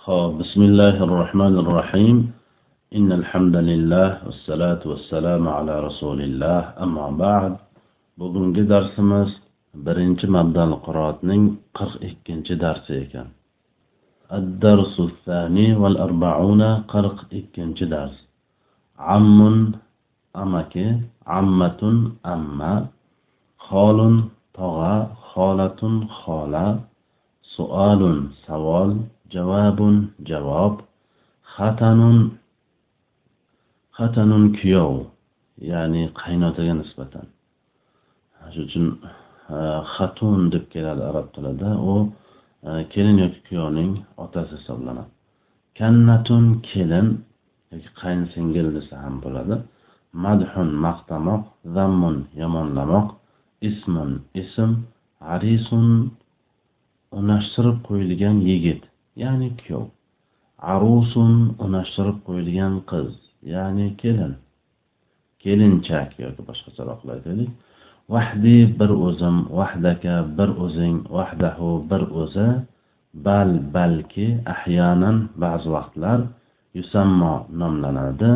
بسم الله الرحمن الرحيم إن الحمد لله والصلاة والسلام على رسول الله أما بعد bugungi darsimiz birinchi mabdal qiroatning qirq ikkinchi darsi ekan الدرس الثاني والأربعون قرق ikkinchi dars عم amaki ammatun amma xolun tog'a xolatun xola suolun savol Javobun javob xatanun xatanun kuyov ya'ni qaynotaga nisbatan. Shuning uchun e, xatun deb keladi arab tilida u e, kelin yoki kuyovning otasi hisoblanadi. Kannatun kelin yoki qaynsingil desa ham bo'ladi. Madhun maqtamoq zammun yomonlamoq ismun ism arisun unashtirib qo'yilgan yigit. Ya'ni kuyov. Arusun unashtirib qo'yilgan qiz. Ya'ni kelin. Kelinchak yoki boshqacharoq aytaylik vahdi bir o'zim vahdaka bir o'zing vahdahu bir o'zi. Bal balki ahyonan ba'zi vaqtlar yusammo nomlanadi.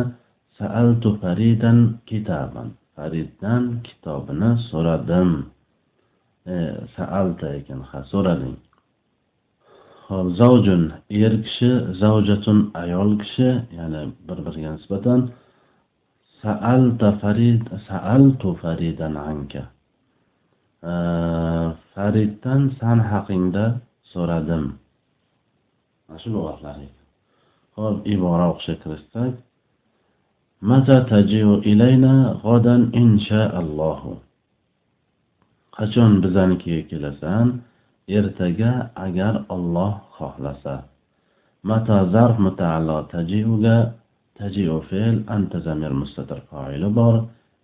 Saaltu faridan kitaban fariddan kitobini so'radim. E, saalta ekan ha so'rading. Ho'p zavjun er kishi, zavjatun ayol kishi, ya'ni bir-biriga nisbatan sa'alta farid sa'altu faridan anka. Fariddan san haqingda so'radim. Mana shu lug'atlar ho'p ibora o'qishga kirishsak, Mata tajiu ilayna g'odan inshaallohu Qachon bizanikiga kelasan? Ertaga agar Alloh xohlasa mata zarf mutaallo tajiuga tajiu fe'l anta zamir mustatir fa'ili bor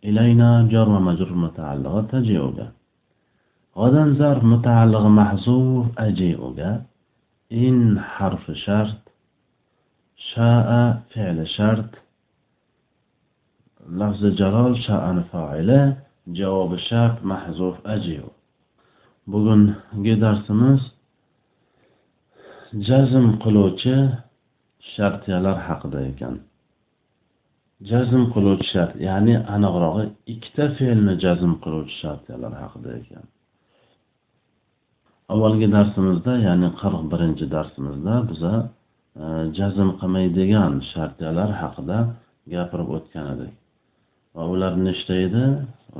ilayna jar va majrur mutaallo tajiuga. G'odan zarf mutaalliq mahzuf ajiuga in harfi shart sha'a fe'li shart lafzi jalol sha'ani fa'ili javobi shart mahzuf ajiu bugungi darsimiz jazm qiluvchi shartiyalar haqida ekan. Jazm qiluvchi shart ya'ni aniqrog'i ikkita fe'lni jazm qiluvchi shartiyalar haqida ekan. Avvalgi darsimizda ya'ni qirq birinchi darsimizda biza e, jazm qilmaydigan shartiyalar haqida gapirib o'tgan edik. Va ular nechta edi?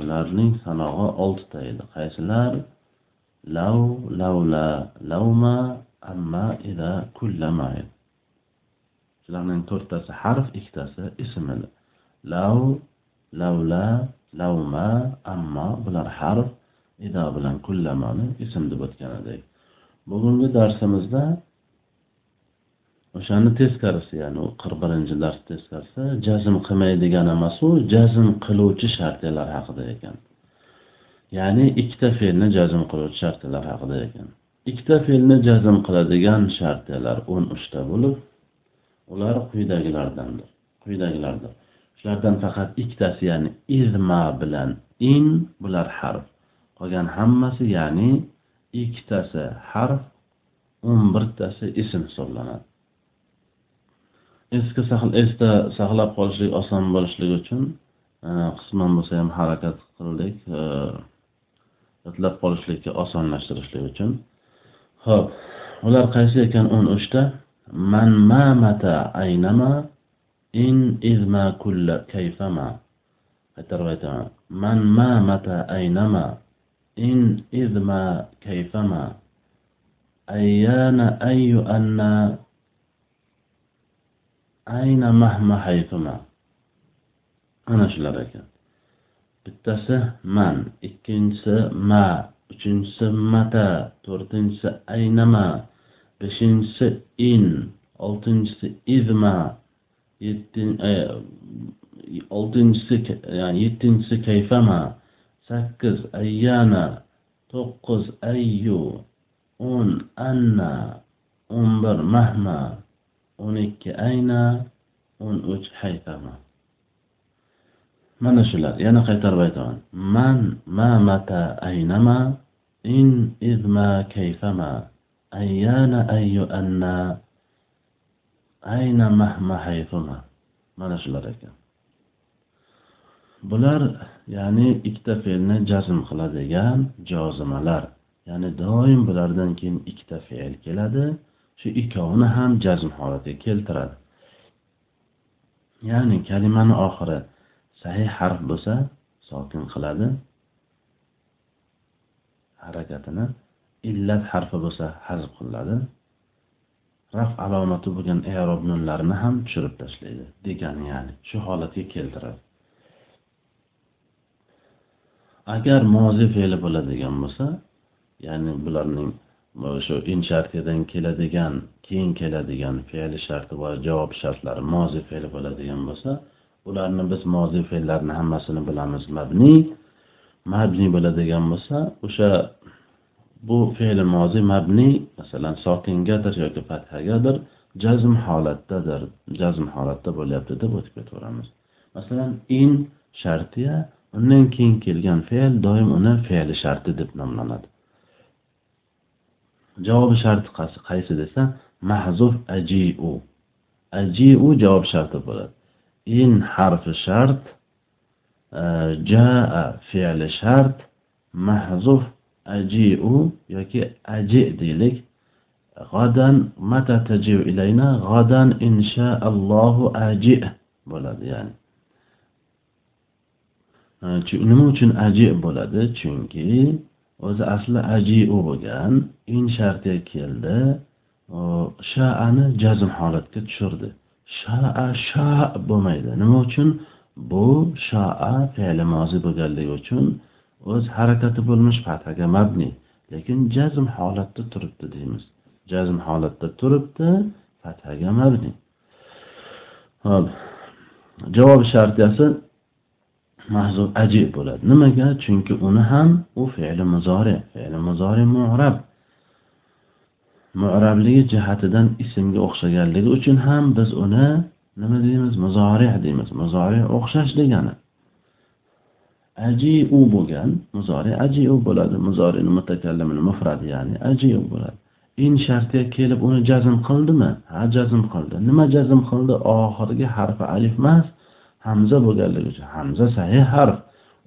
Ularning sanog'i oltita edi. Qaysilar? لو لولا لوما amma ila kullama shularning to'rttasi harf ikkitasi ism edi lav lavla lavma amma bular harf ida bilan kullamani ism deb o'tgan edik bugungi darsimizda o'shani teskarisi ya'ni u qirq birinchi dars teskarisi jazm qilmaydigan emas u jazm qiluvchi shartiyalar haqida ekan Ya'ni ikkita fe'lni jazm qiluvchi shartlar haqida ekan. Ikkita fe'lni jazm qiladigan shartlar o'n uchta bo'lib ular quyidagilardandir quyidagilardir. Shulardan faqat ikkitasi ya'ni izma bilan in bular harf. Qolgan hammasi ya'ni ikkitasi harf o'n birtasi ism hisoblanadi. Esga esda saqlab qolishlik oson bo'lishligi uchun e, qisman bo'lsa ham harakat qildik e, yodlab qolishlikka osonlashtirishlik uchun. Ho'p ular qaysi ekan o'n uchta? Man ma mata aynama in izma kulla kayfama. Qaytarib aytaman. Man ma mata aynama in izma kayfama. Ayyana ayyu anna ayna mahma haythuma ana shular ekan. Bittasi man ikkinchisi ma uchinchisi mata to'rtinchisi aynama beshinchisi in oltinchisi izma e, oltinchisi ya'ni yettinchisi kayfama sakkiz ayyana to'qqiz ayyu o'n anna o'n bir mahma o'n ikki ayna o'n uch hayfama. Mana shular yana qaytarib aytaman. Man ma mata aynama in izma kayfama ayyana ayyu anna ayna mahma hayfuma. Mana shular ekan. Bular ya'ni ikkita fe'lni jazm qiladigan jozimalar. Ya'ni doim bulardan keyin ikkita fe'l keladi. Shu ikkovini ham jazm holatiga keltiradi. Ya'ni kalimani oxiri sahih harf bo'lsa sokin qiladi. Harakatini illat harfi bo'lsa hazb qilinadi raf alomati bo'lgan erob nunlarini ham tushirib tashlaydi. Degani ya'ni shu holatga keltiradi. Agar mozi fe'li bo'ladigan bo'lsa ya'ni bularning shu in shartidan keladigan keyin keladigan fe'li sharti va javob shartlari mozi fe'li bo'ladigan bo'lsa bularni biz mozi fe'llarni hammasini bilamiz. Mabni mabni bo'ladigan bo'lsa o'sha bu fe'li mozi mabni masalan sokingadir yoki fathagadir jazm holatdadir. Jazm holatda bo'lyapti deb o'tib ketaveramiz. Masalan in shartiya undan keyin kelgan fe'l doim uni fe'li sharti deb nomlanadi. Javobi sharti qaysi desa mahzuf ajiu. Ajiu javob sharti bo'ladi. In harfi shart e, jaa fe'li shart mahzuf ajiu yoki aji deylik. G'adan mata tajiu ilayna g'adan inshaallohu aji bo'ladi ya'ni. E, nima uchun aji bo'ladi? Chunki o'zi asli ajiu bo'lgan in shartiga keldi sha'ani jazm holatga tushirdi. Sha'a sha bo'lmaydi. Nima uchun? Bu sha'a fe'li mozi bo'lganligi uchun o'z harakati bo'lmish fathaga mabni. Lekin jazm holatda turibdi deymiz. Jazm holatda turibdi fathaga mabni. Hop javob shartiyasi mahzub ajib bo'ladi. Nimaga? Chunki uni ham u fe'li muzori fe'li muzori mu'rab. Mu'rabligi jihatidan ismga o'xshaganligi uchun ham biz uni nima deymiz muzori deymiz. Muzori o'xshash degani. Ajiu bo'lgan muzori ajiu bo'ladi. Muzorini mutakallimini mufradi ya'ni ajiu bo'ladi. In shartiga kelib uni jazm qildimi? Ha jazm qildi. Nima jazm qildi? Oxirgi harfi alif emas hamza bo'lganligi uchun. Hamza sahih harf.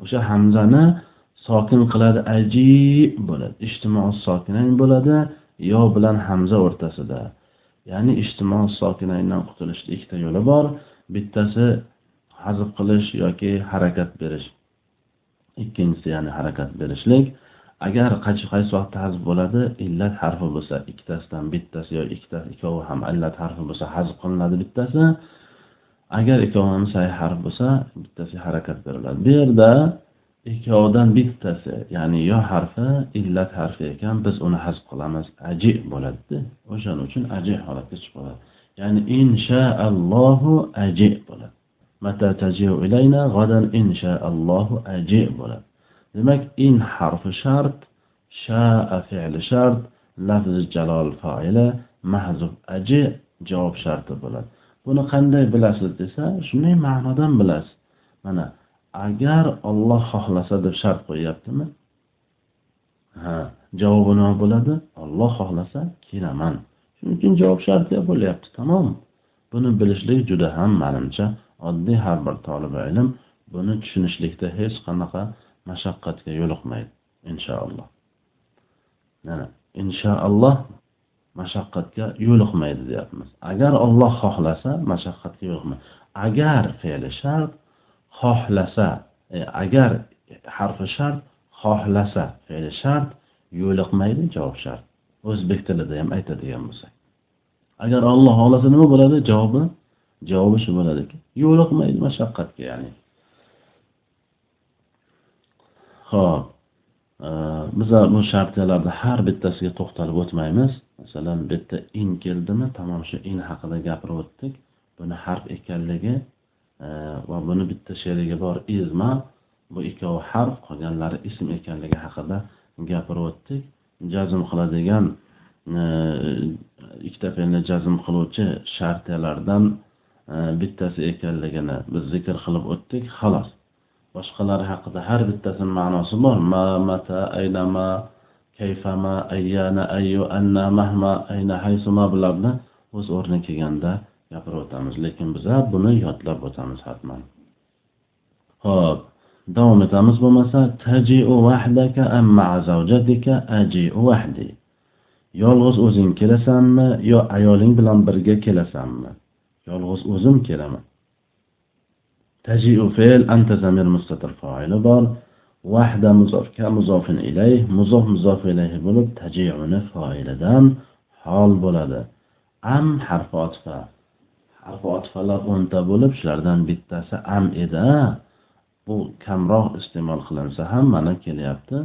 O'sha hamzani sokin qiladi. Ajib bo'ladi. Ijtimoiy sokinayn bo'ladi. Yo bilan hamza o'rtasida. Ya'ni ijtimo sokinaydan qutulishni ikkita yo'li bor. Bittasi hazf qilish yoki harakat berish. Ikkinchisi ya'ni harakat berishlik. Agar qaysi qaysi vaqtda hazf bo'ladi illat harfi bo'lsa ikkitasidan bittasi yo ikkita ikkovi ham illat harfi bo'lsa hazf qilinadi bittasi. Agar ikkovi ham sahih harf bo'lsa bittasiga harakat beriladi. Bu yerda ikkovidan bittasi ya'ni yo harfi illat harfi ekan biz uni hazf qilamiz. Aji bo'ladida o'shaning uchun aji holatga chiqib qoladi ya'ni inshaallohu aji bo'ladi. Mata tajiu ilayna g'adan inshaallohu aji bo'ladi. Demak in harfi shart shaa fe'li shart lafzi jalol foili mahzuf aji javob sharti bo'ladi. Buni qanday bilasiz desa shunday ma'nodan bilasiz. Mana agar Alloh xohlasa deb shart qo'yyaptimi? Ha javobi nima bo'ladi? Alloh xohlasa kelaman. Shuning uchun javob shartli bo'lyapti tamom. Buni bilishlik juda ham manimcha. Oddiy har bir tolibi ilm buni tushunishlikda hech qanaqa mashaqqatga yo'liqmaydi inshaalloh. Mana inshaalloh mashaqqatga yo'liqmaydi deyapmiz. Agar Alloh xohlasa mashaqqatga yo'liqmaydi. Agar fe'li shart xohlasa e, agar harfi shart xohlasa fe'li shart yo'liqmaydi javob shart. O'zbek tilida ham aytadigan bo'lsak. Agar Alloh xohlasa nima bo'ladi? Javobi javobi shu bo'ladiki yo'liqmaydi mashaqqatga ya'ni. Ho'p e, bizlar bu shartlarda har bittasiga to'xtalib o'tmaymiz. Masalan bitta in keldimi? Tamom shu in haqida gapirib o'tdik. Buni harf ekanligi va buni bitta sherigi bor izma bu ikkovi harf qolganlari ism ekanligi haqida gapirib o'tdik jazm qiladigan e, ikkita fe'lni jazm qiluvchi shartiyalardan e, bittasi ekanligini biz zikr qilib o'tdik. Xolos boshqalari haqida har bittasini ma'nosi bor. Ma mata aynama kayfama ayyana ayyu anna mahma ayna haysuma bularni o'z o'rni kelganda gapirib o'tamiz lekin biza buni yodlab o'tamiz hatman. Ho'p davom etamiz bo'lmasa tajiu vahdaka am ma'a ajiu wahdi yolg'iz o'zing kelasanmi yo ayoling bilan birga kelasanmi? Yolg'iz o'zim kelaman. Tajiu fe'l anta zamir mustatir fa'ili bor. Vahda muzofka muzofin ilayh muzof muzof ilayhi bo'lib tajiuni foilidan hol bo'ladi. Am harfi otfa. Harfi otfalar o'nta bo'lib shulardan bittasi am edi bu kamroq iste'mol qilinsa ham mana kelyapti.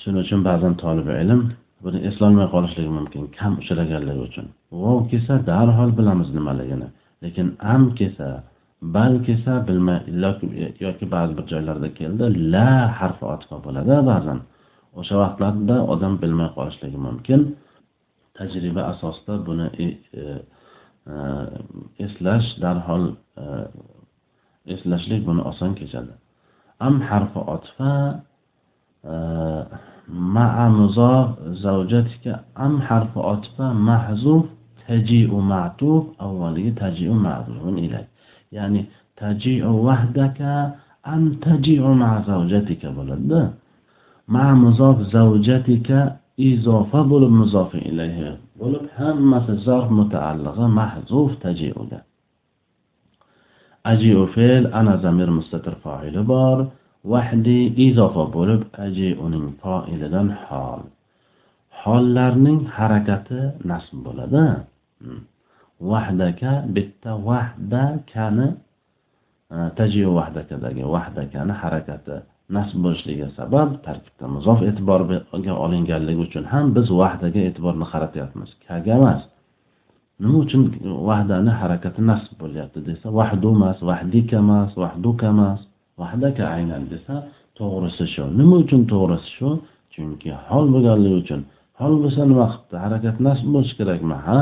Shuning uchun ba'zan tolib ilm buni eslolmay qolishligi mumkin kam uchraganligi uchun. Vov kelsa darhol bilamiz nimaligini. Lekin am kelsa bal kelsa bilmay yoki ba'zi bir joylarda keldi la harfi otifa bo'ladi ba'zan. O'sha vaqtlarda odam bilmay qolishligi mumkin. Tajriba asosida buni e, e, eslash darhol eslashlik buni oson kechadi. Am harfi otfa ma'a muzof zavjatika am harfi otfa mahzuf taji'u ma'tuf avvalgi taji'u ma'zufun ilay ya'ni taji'u vahdaka an taji'u ma'a zavjatika bo'ladida. Ma'a muzof zavjatika izofa bo'lib muzofi ilayhi. bo'lib hammasi zarf mutaallig'i mahzuf tajiuda ajiu fe'l ana zamir mustatir foili bor vahdi izofa bo'lib aji uning foilidan hol. Hollarning harakati nasb bo'ladi. Vahdaka bitta vahdakani tajiu vahdakadagi vahdakani harakati nasb bo'lishligi sabab tarkibda muzof e'tiborga olinganligi uchun ham biz vahdaga e'tiborni qaratyapmiz. Kaga emas. Nima uchun vahdani harakati nasb bo'lyapti desa vahdu emas vahdika emas vahduka emas vahdaka aynan desa to'g'risi shu. Nima uchun to'g'risi shu? Chunki hol bo'lganligi uchun. Hol bo'lsa nima qilibdi? Harakat nasb bo'lishi kerakmi? Ha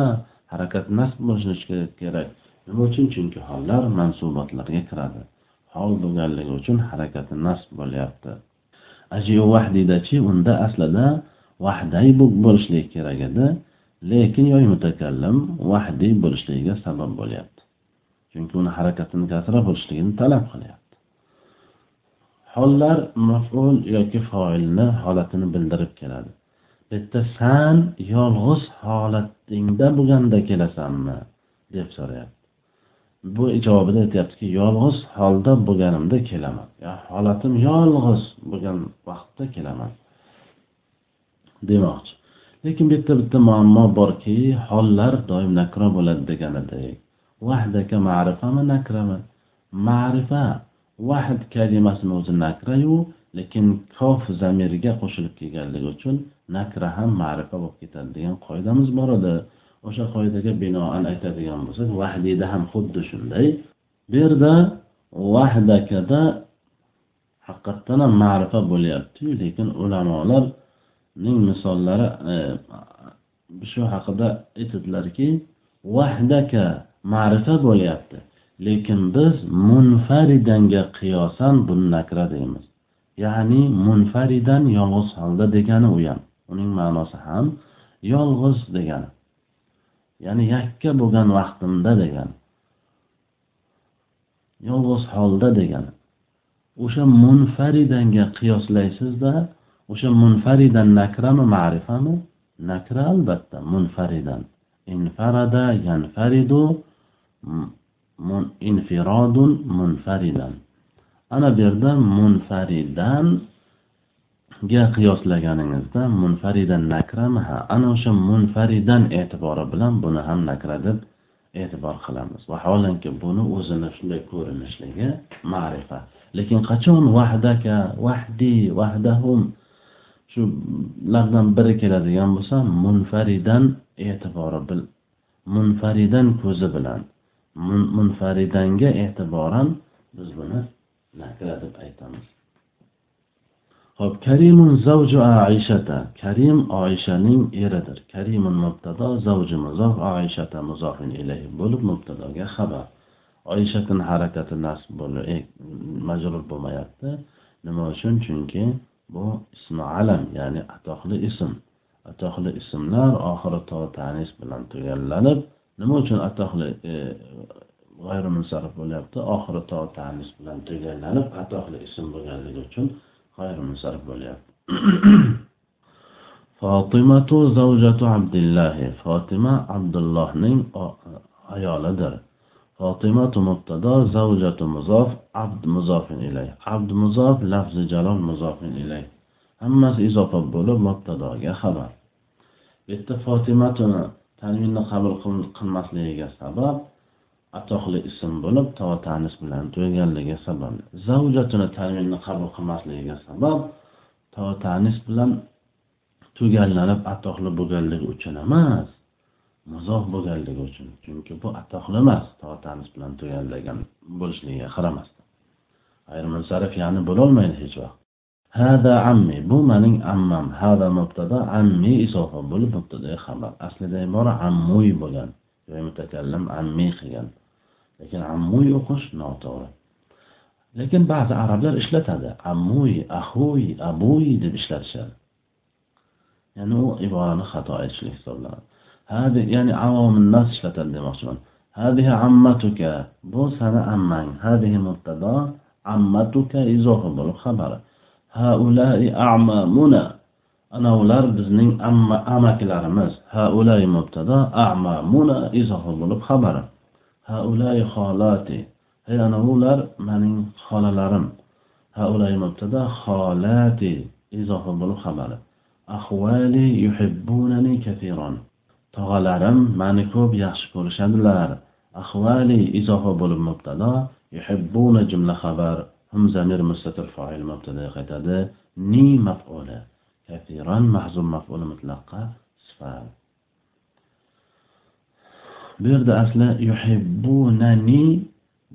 harakat nasb bo'lishi kerak. Nima uchun? Chunki hollar mansubotlarga kiradi. Faol bo'lganligi uchun harakati nasb bo'lyapti. Ajiu vahdidachi unda aslida vahday bo'lishligi kerak edi. Lekin yoy mutakallim vahdiy bo'lishligiga sabab bo'lyapti. Chunki uni harakatini kasra bo'lishligini talab qilyapti. Hollar maf'ul yoki foilni holatini bildirib keladi. Bitta san yolg'iz holatingda bo'lganda kelasanmi? deb so'rayapti. Bu javobida aytyaptiki yolg'iz holda bo'lganimda kelaman. Ya holatim yolg'iz bo'lgan vaqtda kelaman. Demoqchi. Lekin bu yerda bitta muammo borki hollar doim nakra bo'ladi deganidek. Vahdaka ma'rifami nakrami? Ma'rifa vahd kalimasini o'zi nakrayu lekin kof zamirga qo'shilib kelganligi uchun nakra ham ma'rifa bo'lib ketadi degan qoidamiz bor edi. O'sha qoidaga binoan aytadigan bo'lsak vahdiyda ham xuddi shunday. Bu yerda vahdakada haqiqatdan ham ma'rifa bo'lyaptiyu lekin ulamolarning misollari e, shu haqida aytadilarki vahdaka ma'rifa bo'lyapti lekin biz munfaridanga qiyosan buni nakra deymiz. Ya'ni munfaridan yolg'iz holda degani u ham. Uning ma'nosi ham yolg'iz degani. Ya'ni yakka bo'lgan vaqtimda degani yolg'iz holda degani o'sha munfaridanga qiyoslaysizda o'sha munfaridan nakrami ma'rifami? Nakra albatta munfaridan. Infarada yanfaridu mun, infirodun munfaridan. Ana bu yerda munfaridan ga qiyoslaganingizda munfaridan nakrami ha ana o'sha munfaridan e'tibori bilan buni ham nakra deb e'tibor qilamiz. Vaholanki buni o'zini shunday ko'rinishligi ma'rifa. Lekin qachon vahdaka vahdi vahdahum shulardan biri keladigan bo'lsa munfaridan e'tibori bil munfaridan ko'zi bilan munfaridanga e'tiboran biz buni nakra deb aytamiz. Hop Karimun zavju Aishata. Karim Oishaning eridir. Karimun mubtado, zavju muzof, oishata muzofin ilayhi bo'lib mubtadoga xabar. Oishatin harakati nasb bo'lib, e, majrur bo'lmayapti. Nima uchun? Chunki bu ismi alam, ya'ni atoqli ism. Atoqli ismlar oxiri to tanis bilan tugallanib, nima uchun atoqli e, g'ayri bo'lyapti oxiri to tanis bilan tugallanib atoqli ism bo'lganligi uchun g'ayri bo'lyapti. Fotimatu zavjatu abdillahi. Fotima abdullohning ayolidir. Fotimatu mubtado zavjatu muzof abd muzofin ilay. Abd muzof lafzi jalol muzofin ilay. Hammasi izofa bo'lib mubtadoga xabar. Bu yerda fotimatuni tanvinni qabul qilmasligiga sabab atoqli ism bo'lib to tanis bilan to'yganligi sababli zavjatini taminni qabul qilmasligiga sabab to tanis bilan tugallanib atoqli bo'lganligi uchun emas muzof bo'lganligi uchun chunki bu atoqli emas to tanis bilan tugallagan bo'lishligiga qaramasdan ayrim ya'ni bo'lolmaydi hech vaqt. Hada ammi bu mening ammam hada mubtada ammi isofa bo'lib mubtada xabar. Aslida ibora ammuy bo'lgan. يعني متكلم عمي خيال لكن عمو يقش نوتورا لكن بعض العرب دار إشلت هذا عموي أخوي أبوي دب إشلت شال يعني هو عبارة خطأ إشلت طبلا هذه يعني عوام الناس إشلت اللي مخصوصا. هذه عمتك بوس أنا عمان هذه مبتدا عمتك إزوه بلو خبر. هؤلاء أعمامنا. Ana ular bizning amma amakilarimiz. Haulay mubtado ama muna izohi bo'lib xabari haulay xolati hey ana ular mening xolalarim. Haulay mubtado xolati izohi bo'lib xabari ahvali yuhibbunani kathiron. Tog'alarim meni ko'p yaxshi ko'rishadilar. Ahvali izohi bo'lib mubtado yuhibbuna jumla xabar. Hum zamir mustatir foil mubtada qaytadi ni maf'ula kathiron mahzum maf'ul mutlaqqa sifat. Bu yerda asli yuhibbunani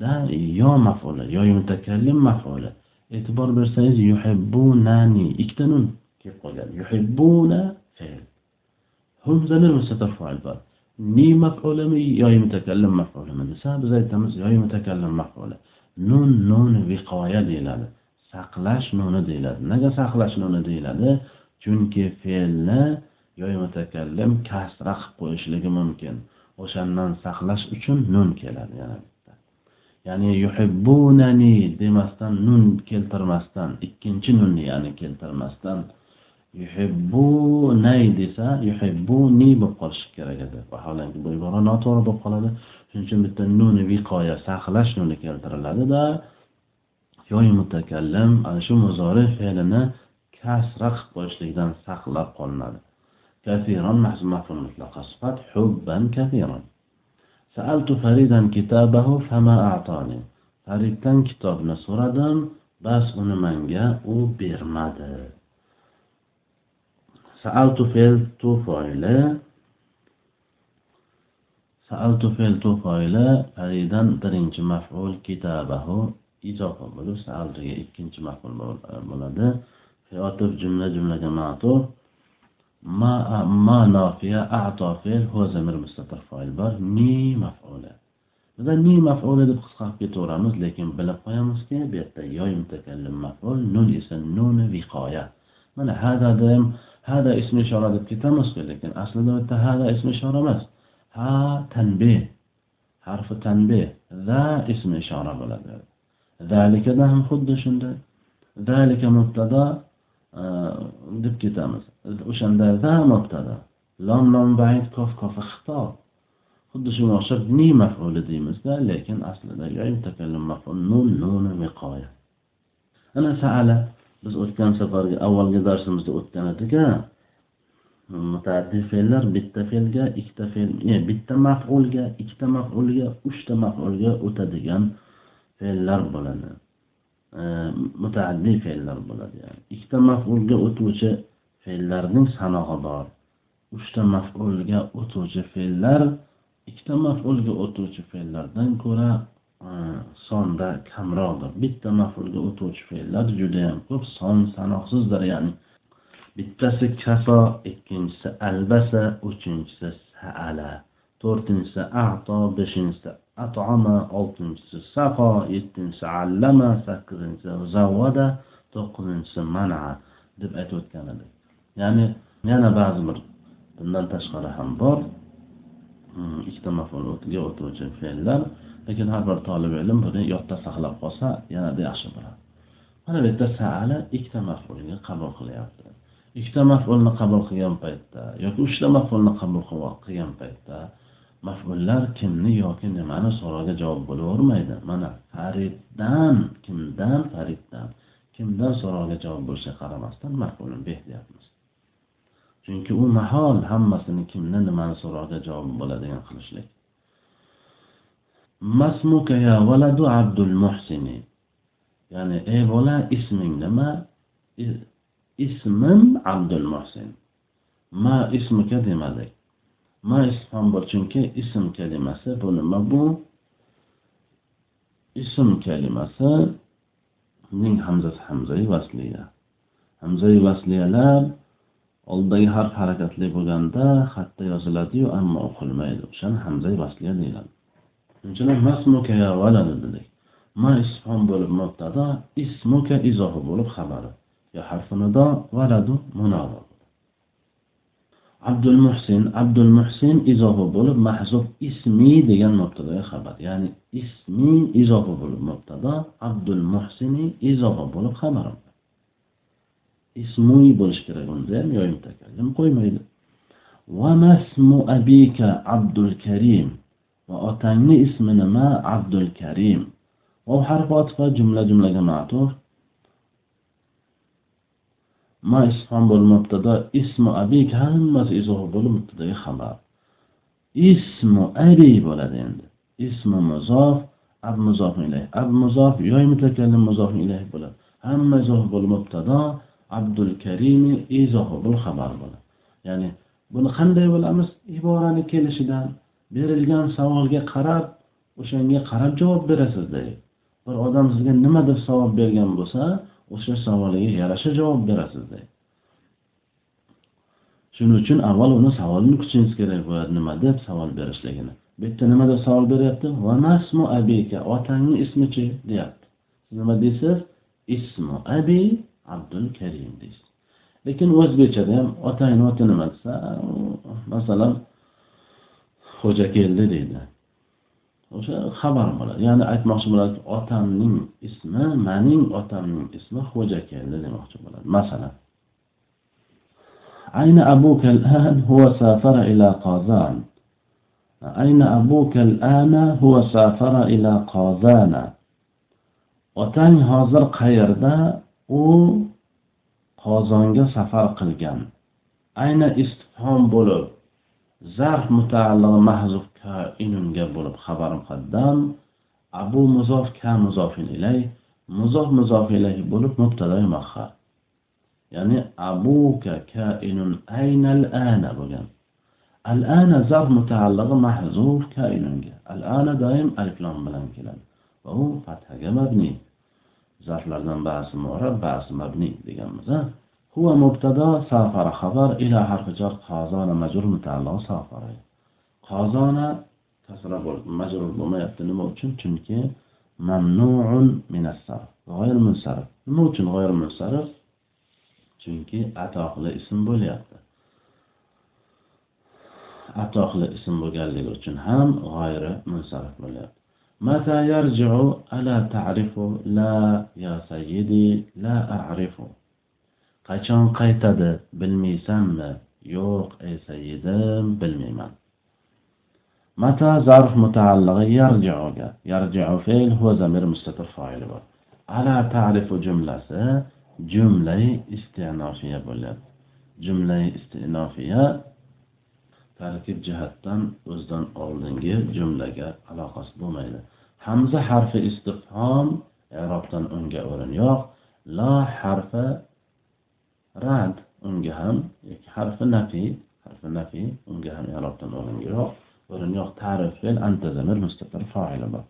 da yo maf'uli yo mutakallim maf'uli. E'tibor bersangiz yuhibbunani ikkita nun kelib qolgan. Yuhibbuna fe'l. Hum zamir mustatir fa'il bor. Ni maf'ulimi yoyi mutakallim maf'ulimi desa biz aytamiz yoyi mutakallim maf'uli. Nun nun viqoya deyiladi. Saqlash nuni deyiladi. Nega saqlash nuni deyiladi? Chunki fe'lni yoyi mutakallim kasra qilib qo'yishligi mumkin. O'shandan saqlash uchun nun keladi yana bitta. Ya'ni yuhibbunani demasdan nun keltirmasdan ikkinchi nunni ya'ni keltirmasdan yuhibbunay desa yuhibbuni bo'lib qolishi kerak edi. Vaholanki bu ibora noto'g'ri bo'lib qoladi. Shuning uchun bitta nuni viqoya saqlash nuni keltiriladida yoy mutakallim ana shu muzori fe'lini kasra qilib qo'yishlikdan saqlab qolinadi. Kafiron mahzum mutlaqa sifat hubban kafiron saaltu faridan kitabahu fama a'tani fariddan kitobni so'radim bas uni menga u bermadi. Saaltu fe'l tu foili. Saaltu fe'l tu foili faridan birinchi maf'ul kitabahu izofa bo'lib saaltuga ikkinchi maf'ul bo'ladi. otif jumla jumlaga ma'tuf ما ما نافية أعطى فعل هو زمير مستتر فاعل بار ني مفعولة إذا ني مفعولة deb qisqa qilib ketaveramiz lekin bilib qo'yamizki bu yerda yoy mutakallim maf'ul nun esa nun viqoya mana hada doim hada ism ishora deb ketamizku lekin aslida bu yerda hada ism ishora emas ha tanbeh harfi tanbeh za ism ishora bo'ladi zalikada ham xuddi shunday zalika mubtada deb ketamiz. O'shanda za mubtada lom lom bayd kof kofi xitob xuddi shunga o'xshab ni mafuli deymizda lekin aslida mutakallim maful nun nuni viqoya. Ana saala. Biz o'tgan safargi avvalgi darsimizda o'tgan edik mutaaddi fe'llar bitta fe'lga ikkita fe'l e, bitta maf'ulga ikkita maf'ulga uchta maf'ulga o'tadigan fe'llar bo'ladi. E, mutaaddi fe'llar bo'ladi. Ya'ni ikkita maf'ulga o'tuvchi fe'llarning sanog'i bor. Uchta maf'ulga o'tuvchi fe'llar ikkita maf'ulga o'tuvchi fe'llardan ko'ra e, sonda kamroqdir. Bitta maf'ulga o'tuvchi fe'llar judayam ko'p. Son sanoqsizdir ya'ni bittasi kaso ikkinchisi albasa uchinchisi saala to'rtinchisi ato beshinchisi atoma oltinchisi saqo yettinchisi allama sakkizinchisi zavvada to'qqizinchisi mana deb aytib o'tgan edik ya'ni yana ba'zi bir bundan tashqari ham bor ikkita mafulga o'tuvchi fe'llar lekin har bir tolib ilm buni yodda saqlab qolsa yanada yaxshi bo'ladi mana bu yerda saala ikkita mafulga qabul qilyapti ikkita mafulni qabul qilgan paytda yoki uchta mafulni qabul qilgan paytda mafullar kimni yoki nimani so'rovga javob bo'lavermaydi. Mana fariddan kimdan fariddan kimdan so'rovga javob bo'lishiga qaramasdan mafulun beh deyapmiz. Chunki u mahol hammasini kimni nimani so'rovga javob bo'ladigan qilishlik. Masmuka ya valadu abdul muhsini. Ya'ni ey bola isming nima? Ismim abdul muhsin. Ma ismuka demadik. Ma ham bor chunki ism kalimasi bu nima? Bu ism kalimasi ning hamzasi hamzai vasliya. Hamzai vasliyalar oldidagi harf harakatli bo'lganda xatda yoziladiyu ammo o'qilmaydi. O'shani hamzai vasliya deyiladi. Shuning uchun masmuka ya valadu dedik. Ma isfon bo'lib mubtado ismuka izohi bo'lib xabari. Yo harfi nido valadu munodo abdul muhsin abdul muhsin izofa bo'lib mahzub ismi degan mubtadoga xabar. Ya'ni ismi izofa bo'lib mubtado abdul muhsini izofa bo'lib xabar ismi bo'lishi kerak unda ham yoyim takallim qo'ymaydi. Va masmu abika abdul karim va otangni ismi nima? Abdul karim va harf otifa jumla jumlaga ma'tuf. Ma isfon bo'lib mubtado abik hammasi izoh bo'lib mubtadoga xabar. Ismu abi bo'ladi endi. Ismi muzof ab muzof ilayh ab muzof yoy mutakallim muzof ilayh bo'ladi. Hamma izoh bo'lib mubtado abdul karimi izoh bo'lib xabar bo'ladi. Ya'ni buni qanday bilamiz? Iborani kelishidan berilgan savolga qarab o'shanga qarab javob berasiz deydi bir odam sizga nima deb savol bergan bo'lsa o'sha savoliga yarasha javob berasiz deydi shuning uchun avval uni savolini kutishingiz kerak bo'ladi nima deb savol berishligini. Bu yerda nima deb savol beryapti? Vamasmu abika otangni ismichi deyapti. Siz nima deysiz? Ismu abi abdul karim deysiz. Lekin o'zbekchada ham otangni oti nima desa masalan xo'ja keldi deydi. o'sha xabar bo'ladi ya'ni aytmoqchi bo'ladi otamning ismi mening otamning ismi xo'ja keldi demoqchi bo'ladi masalan أين أبوك الآن هو سافر إلى قازان أين أبوك الآن هو سافر إلى قازان otang hozir qayerda u qozonga safar qilgan ayni istifhom bo'lib zarf mutaallig'i mahzuf kainunga bo'lib xabar muqaddam abu muzof ka muzofin ilay. Muzof muzof ilay bo'lib mubtado muahhar ya'ni abuka kainun aynal ana bo'lgan. Al ana zarf mutaallig'i mahzuf kainunga al ana doim aliflom bilan keladi. Va u fathaga mabni. Zarflardan ba'zi mu'rab ba'zi mabni deganmiz a هو مبتدا سافر خبر إلى حرف جر قازان مجرور متعلق سافر قازان kasra bo'lib majrur bo'lmayapti nima uchun chunki mamnuun minasarf g'oyir munsarif nima uchun g'oyir munsarif chunki atoqli ism bo'lyapti atoqli ism bo'lganligi uchun ham g'oyiri munsarif bo'lyapti متى يرجع ألا تعرف لا يا سيدي لا أعرف qachon qaytadi bilmaysanmi? Yo'q ey sayyidim bilmayman. Mata zarf mutaalligi yarjiuga. Yarjiu fe'l hu zamir mustatir foili bor. Ala ta'rifu jumlasi jumlai istinofiya bo'ladi. Jumlai istinofiya tarkib jihatdan o'zidan oldingi jumlaga aloqasi bo'lmaydi. Hamza harfi istifhom irobdan unga o'rin yo'q. La harfi rad unga ham harfi nafiy harfi nafiy unga ham i'robdan o'rin yo'q o'rin yo'q ta'rif fe'l anta zamir mustatir fa'ili bor.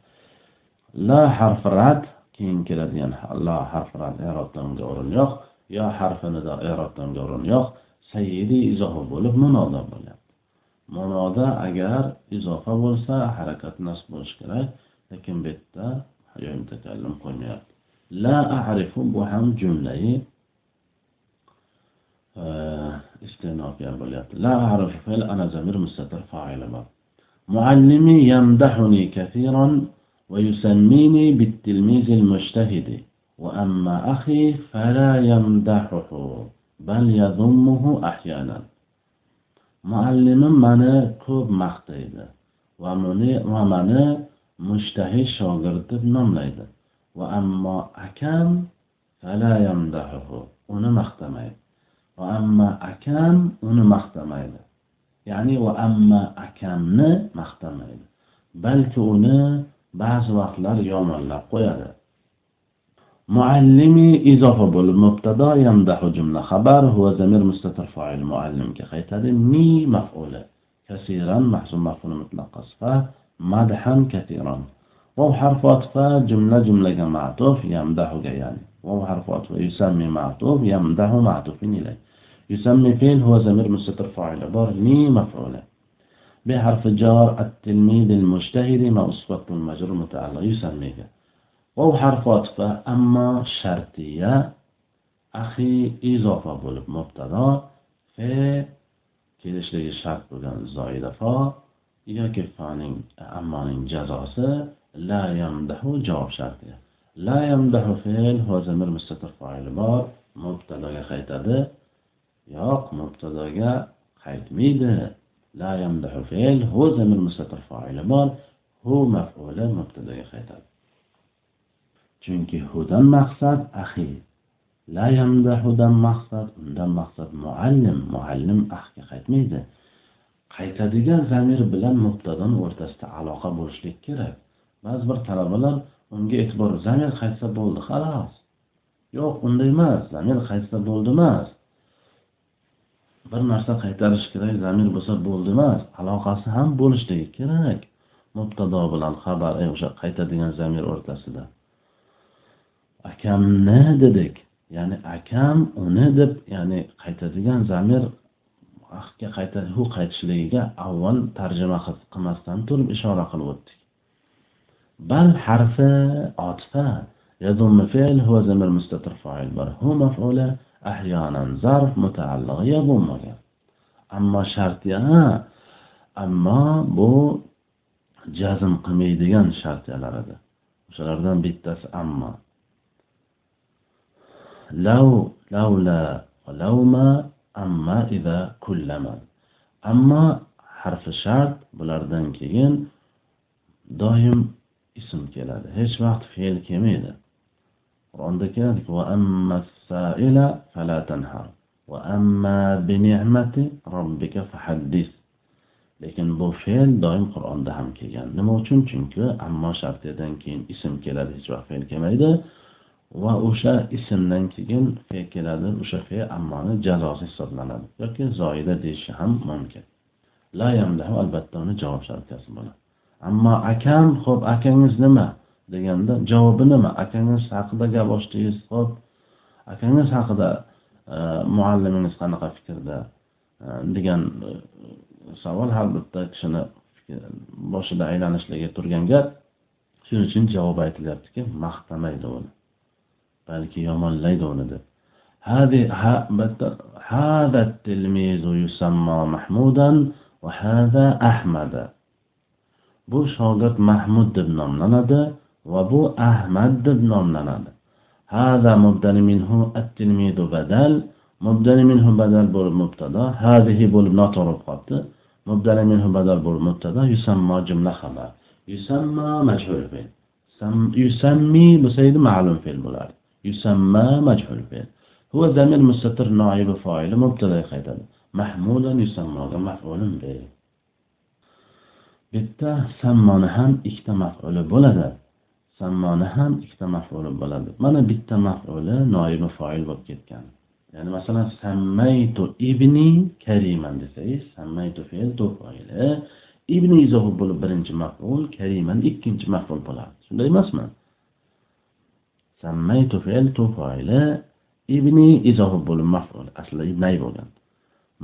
La harfi rad keyin keladigan la harfi rad i'robdan unga o'rin yo'q yo harfi nido i'robdan unga o'rin yo'q sayyidi izofa bo'lib munoda bo'lyapti. Munoda agar izofa bo'lsa harakat nasb bo'lishi kerak lekin bu yerda mutakallim qo'ymayapti. La a'rifu bu ham jumlai آه، استئناف يا يعني بليات لا أعرف هل أنا زمير مستتر فاعل ما معلمي يمدحني كثيرا ويسميني بالتلميذ المجتهد. وأما أخي فلا يمدحه بل يضمه أحيانا. معلمم من كوب مختيدة ومن مجتهد شاگرد نمليد وأما أكم فلا يمدحه ونمختميد va amma akam uni maqtamaydi ya'ni va amma akamni maqtamaydi balki uni ba'zi vaqtlar yomonlab qo'yadi muallimi izofa bo'lib mubtado yamdahu jumla xabar huwa zamir mustatir fa'il muallimga qaytadi mi maf'uli kasiran mahzun maf'ul mutlaq sifa madhan katiran واو حرف عطف جملة جملة معطوف يمدحك يعني واو حرف عطف يسمي معطوف يمدح معطوف إليه يسمي فين هو زمير مستتر فاعل بار مي مفعولة بحرف جار التلميذ المجتهد ما أصفت المجرور متعلق يسميك واو حرف عطف أما شرطية أخي إضافة bo'lib mubtado fe kelishligi shart bo'lgan zoida fo yoki foning ammoning jazosi la yamdahu javob shartiya la yamdahu fe'l huwa mustatir fa'il bor. Mubtadoga qaytadi. Yo'q mubtadoga qaytmaydi. La yamdahu fe'l hu zamir mustatir fa'il bor. Hu maf'uli mubtadoga qaytadi. Chunki hudan maqsad ahi la yamdahudan maqsad undan maqsad muallim muallim ahga qaytmaydi. Qaytadigan zamir bilan mubtadon o'rtasida aloqa bo'lishlik kerak. Ba'zi bir talabalar unga e'tibor zamir qaytsa bo'ldi? Xolos yo'q unday emas. Zamir qaytsa bo'ldi emas. Bir narsa qaytarish kerak zamir bo'lsa bo'ldi emas. Aloqasi ham bo'lishligi kerak. Mubtado bilan xabar o'sha qaytadigan zamir o'rtasida. Akamni dedik? Ya'ni akam uni deb ya'ni qaytadigan zamir ahga qayta hu qaytishligiga avval tarjima qilmasdan turib ishora qilib o'tdik. bal harfi otifa يضم فعل هو زمير مستتر فاعل بر هو مفعولة أحيانا ظرف متعلق يضم أما شرطيها أما بو jazm qilmaydigan shartyalar edi o'shalardan bittasi amma lav lavla lavma amma ida kullama amma harfi shart bulardan keyin doim ism keladi. Hech vaqt fe'l kelmaydi. Qur'onda keladi va amma saila fala tanhar. Va amma bi ni'mati robbika fahaddis. Lekin bu fe'l doim qur'onda ham kelgan. Nima uchun? Chunki ammo shartidan keyin ism keladi hech vaqt fe'l kelmaydi. Va o'sha ismdan keyin fe keladi o'sha fe ammoni jazosi hisoblanadi yoki zoida deyishi ham mumkin. La yamdahu albatta uni javob shartiyasi bo'ladi. ammo akam ho'p akangiz nima deganda javobi nima akangiz haqida gap ochdingiz ho'p akangiz haqida e, muallimingiz qanaqa fikrda e, degan e, savol har bitta kishini boshida aylanishligi turgan gap shuning uchun javob aytilyaptiki maqtamaydi uni balki yomonlaydi uni deb هذا التلميذ يسمى محمودا وهذا أحمد bu shogird mahmud deb nomlanadi va bu ahmad deb nomlanadi هذا مبدل منه التلميذ بدل مبدل منه بدل bo'lib mubtado هذه bo'lib noto'g'ri qolibdi مبدل منه بدل bo'lib mubtado yusammo jumla xabar yusammo majhul fe'l yusammi bo'lsa edi ma'lum fe'l bo'lardi yusamma majhul fe'l هو ضمير مستتر نائب فاعل مبتدا qaytadi mahmudan yusammoga maf'ulun به bitta sammoni ham ikkita maf'uli bo'ladi. Sammoni ham ikkita maf'uli bo'ladi. Mana bitta maf'uli noibi foil bo'lib ketgan. Ya'ni masalan sammaytu ibni kariman desangiz sammaytu fe'l foili. Ibni izofa bo'lib birinchi maf'ul kariman ikkinchi maf'ul bo'ladi. Shunday emasmi? Sammaytu fe'l foili ibni izofa bo'lib maf'ul. Aslida ibnay bo'lgan.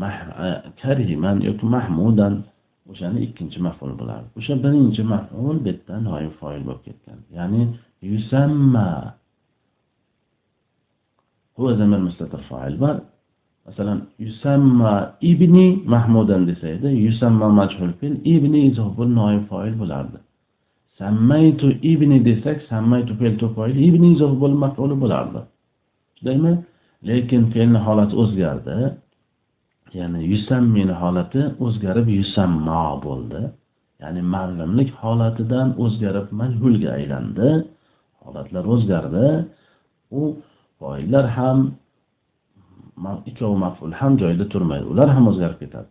Eh, kariman yoki mahmudan. O'shani ikkinchi maf'ul bo'lardi. O'sha birinchi maf'ul bu yerda noib foil bo'lib ketgan. Ya'ni yusamma huwa zamir mustatir fa'il bor. Masalan yusamma ibni mahmudan desa edi yusamma majhul fil ibni izobul noib foil bo'lardi. Sammaytu ibni desak sammaytu fe'l to'poil ibni izobul maful bo'lardi. Shundaymi lekin fe'lni holati o'zgardi. Ya'ni yusammin holati o'zgarib yusammo bo'ldi. Ya'ni ma'lumlik holatidan o'zgarib majhulga aylandi. Holatlar o'zgardi. U foillar ham ikkovi maful ham joyida turmaydi. Ular ham o'zgarib ketadi.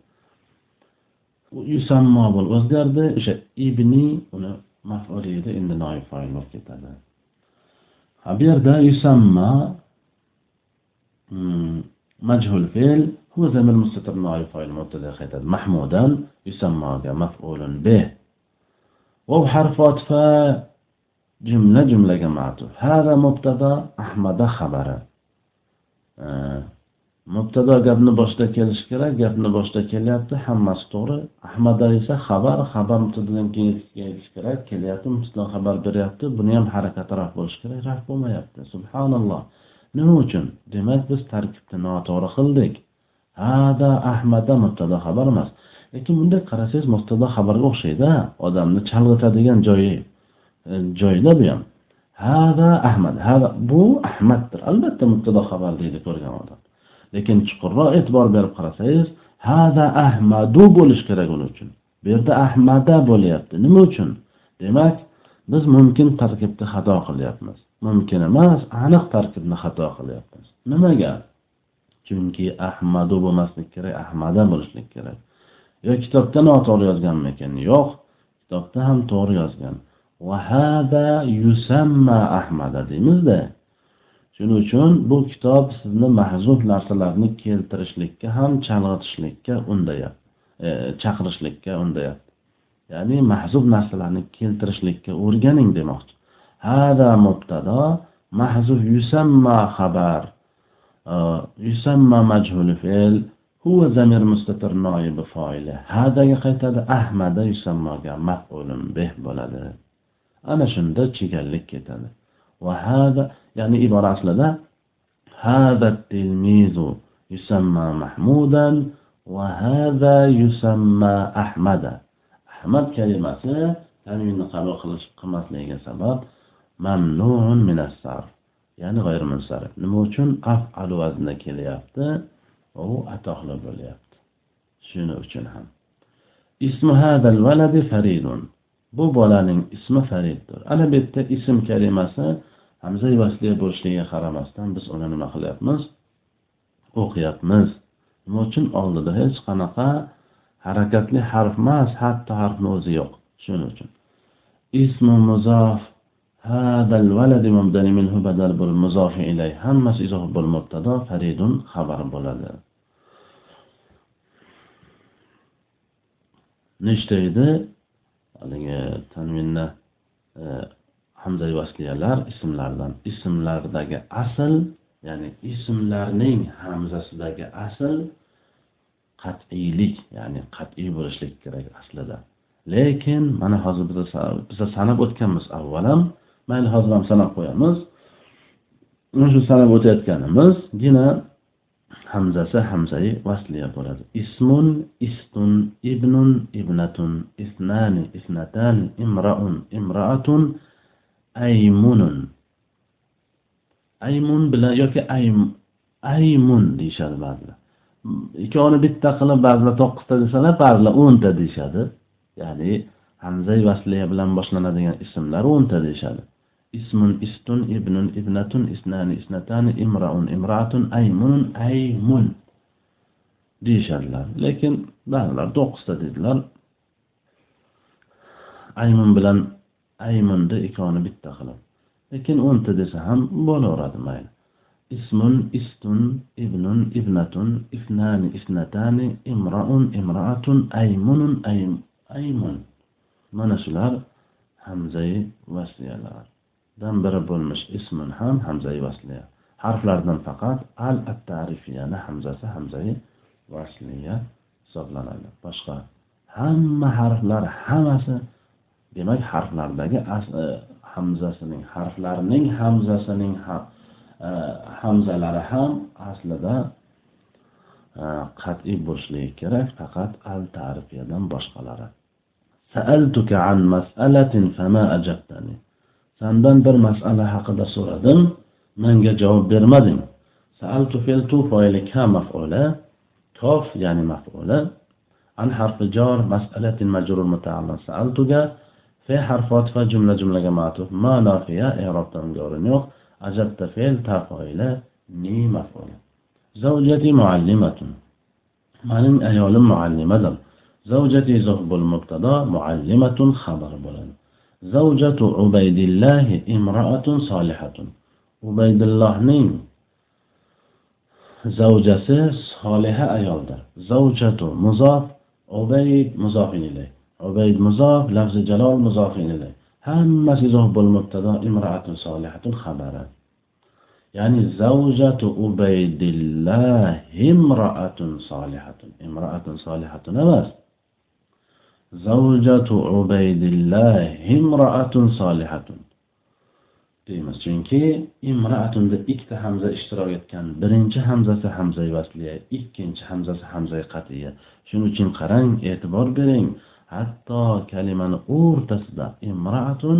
Yusammo bo'lib o'zgardi. O'sha ibni uni mafuliyda edi endi noib foil bo'lib ketadi. Ha bu yerda yusamma hmm, majhul fe'l هو زمير مستتر نائب فاعل مبتدا خيتد محمودا يسمى مفعول به وهو حرف عطف جملة جملة معطوف هذا مبتدا أحمد خبر mubtado gapni boshida kelishi kerak gapni boshida kelyapti hammasi to'g'ri ahmada esa xabar xabar mubtadodan keyin kelishi kerak kelyapti mubtadodan xabar beryapti buni ham harakati raf bo'lishi kerak raf bo'lmayapti subhanalloh nima uchun demak biz tarkibni noto'g'ri qildik Hada ahmada mubtado xabar emas. Lekin bunday qarasangiz mubtado xabarga o'xshaydi odamni chalg'itadigan joyi e, joyida bu ham. Hada ahmad hada bu ahmaddir. Albatta mubtado xabar deydi ko'rgan odam. Lekin chuqurroq e'tibor berib qarasangiz hada ahmadu bo'lishi kerak uning uchun. Bu yerda ahmada bo'lyapti. Nima uchun? Demak biz mumkin tarkibni xato qilyapmiz. Mumkin emas aniq tarkibni xato qilyapmiz. Nimaga? Chunki ahmadu bo'lmaslik kerak ahmada bo'lishlik kerak. Yo kitobda noto'g'ri yozganmikan? Yo'q kitobda ham to'g'ri yozgan. Vahada yusamma ahmada deymizda. Shuning uchun bu kitob sizni mahzuf narsalarni keltirishlikka ham chalg'itishlikka undayapti e, chaqirishlikka undayapti ya'ni mahzuf narsalarni keltirishlikka o'rganing demoqchi. Hada mubtado mahzuf yusamma xabar. yusamma majhuli fe'l huva zamir mustatir noibi foili hadaga qaytadi ahmada yusammoga maf'ulun bih bo'ladi ana shunda chigallik ketadi va hada ya'ni ibora aslida hada tilmizu yusamma mahmudan va hada yusamma ahmada ahmad kalimasi tanvinni qabul qilish qilmasligiga sabab mamnuun minasarf ya'ni g'ayrimunsarif nima uchun? Afal vaznda kelyapti. U atoqli bo'lyapti. Shuning uchun ham. Ismi hadal valadi faridun. Bu bolaning ismi fariddir. Ana bu yerda ism kalimasi hamza vasliya bo'lishligiga qaramasdan biz uni nima qilyapmiz? O'qiyapmiz. Nima uchun? Oldida hech qanaqa harakatli harf emas hatto harfni o'zi yo'q. Shuning uchun. Ismu muzof hadal valadi mubdani minhu badal bo'l muzofi ilay. Hammasi izof bo'l mubtado faridun xabar bo'ladi. Nechta edi? Haligi tanminni e, hamza vasliyalar ismlardan ismlardagi asl ya'ni ismlarning hamzasidagi asl qat'iylik ya'ni qat'iy bo'lishlik kerak aslida. Lekin mana hozir biza sanab o'tganmiz avvalam. Mayli hozir ham sanab qo'yamiz. Shu sanab o'tayotganimizgina hamzasi hamzai vasliya bo'ladi. Ismun istun ibnun ibnatun isnani isnatani imraun imraatun aymunun. Aymun bilan yoki aymun deyishadi ba'zilar. Ikkovini bitta qilib ba'zilar to'qqizta desalar ba'zilar o'nta deyishadi. Ya'ni hamzai vasliya bilan boshlanadigan ismlar o'nta deyishadi. اسم است ابن ابنة اثنان اثنتان امرأ امرأة أيمن أيمن. ديشالله. لكن بعضهم دوقس تدلل أيمن بلن أيمن ده إكوان بالتخلق لكن انت هم بولو راد مايل. اسم است ابن ابنة اثنان اثنتان امرأ امرأة أيمن ايمن أيمن. منشلال همزي وسيالار dan biri bo'lmish ismun ham hamzai vasliya harflardan faqat al at tarifiyani hamzasi hamzai vasliya hisoblanadi. Boshqa hamma harflar hammasi demak harflardagi e, hamzasining harflarning hamzasining e, hamzalari ham aslida e, qat'iy bo'lishligi kerak faqat al ta'rifiyadan boshqalari. سألتك عن مسألة فما أجبتني Sandan bir masala haqida so'radim, menga javob bermading. Sa'altu fe'l tu fo'ili ka maf'ula, tof ya'ni maf'ula, an harfi jar mas'alatin majrur muta'allim sa'altuga fe harfi otfa jumla jumlaga ma'tuf, ma nafiya i'robdan o'rin yo'q, ajabta fe'l tafoila ni maf'ula. Zawjati muallimatun. Mening ayolim muallimadir. Zawjati zuhbul mubtada muallimatun xabar bo'ladi. زوجة عبيد الله امرأة صالحة عبيد الله نين zavjasi soliha ayoldir zavjatu muzof ubayd muzofin ilay ubayd muzof lafzi jalol muzofin ilay hammasi izoh bo'lib mubtado imroatun solihatun xabari ya'ni zavjatu ubaydillah imroatun solihatun imroatun solihatun emas zavjatu ubaydillah imraatun solihatun deymiz chunki imraatunda ikkita hamza ishtirok etgan. Birinchi hamzasi hamzai vasliya ikkinchi hamzasi hamzai qatiya. Shuning uchun qarang e'tibor bering. Hatto kalimani o'rtasida imraatun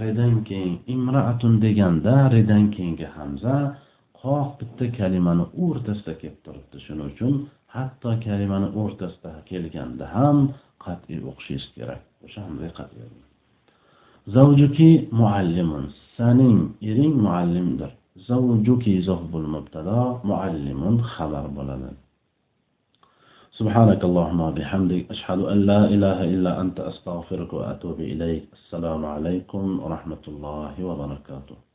redan keyin imraatun deganda redan keyingi hamza qoq bitta kalimani o'rtasida kelib turibdi. Shuning uchun hatto kalimani o'rtasida kelganda ham قطعی اقشیش کرد و شام به قطعی اقشیش يعني. زوجو کی معلمون سنین ایرین معلم در. زوجو کی زهب المبتدا معلمون خبر بلدن. سبحانك اللهم وبحمدك. أشهد أن لا إله إلا أنت. أستغفرك وأتوب إليك. السلام عليكم ورحمة الله وبركاته.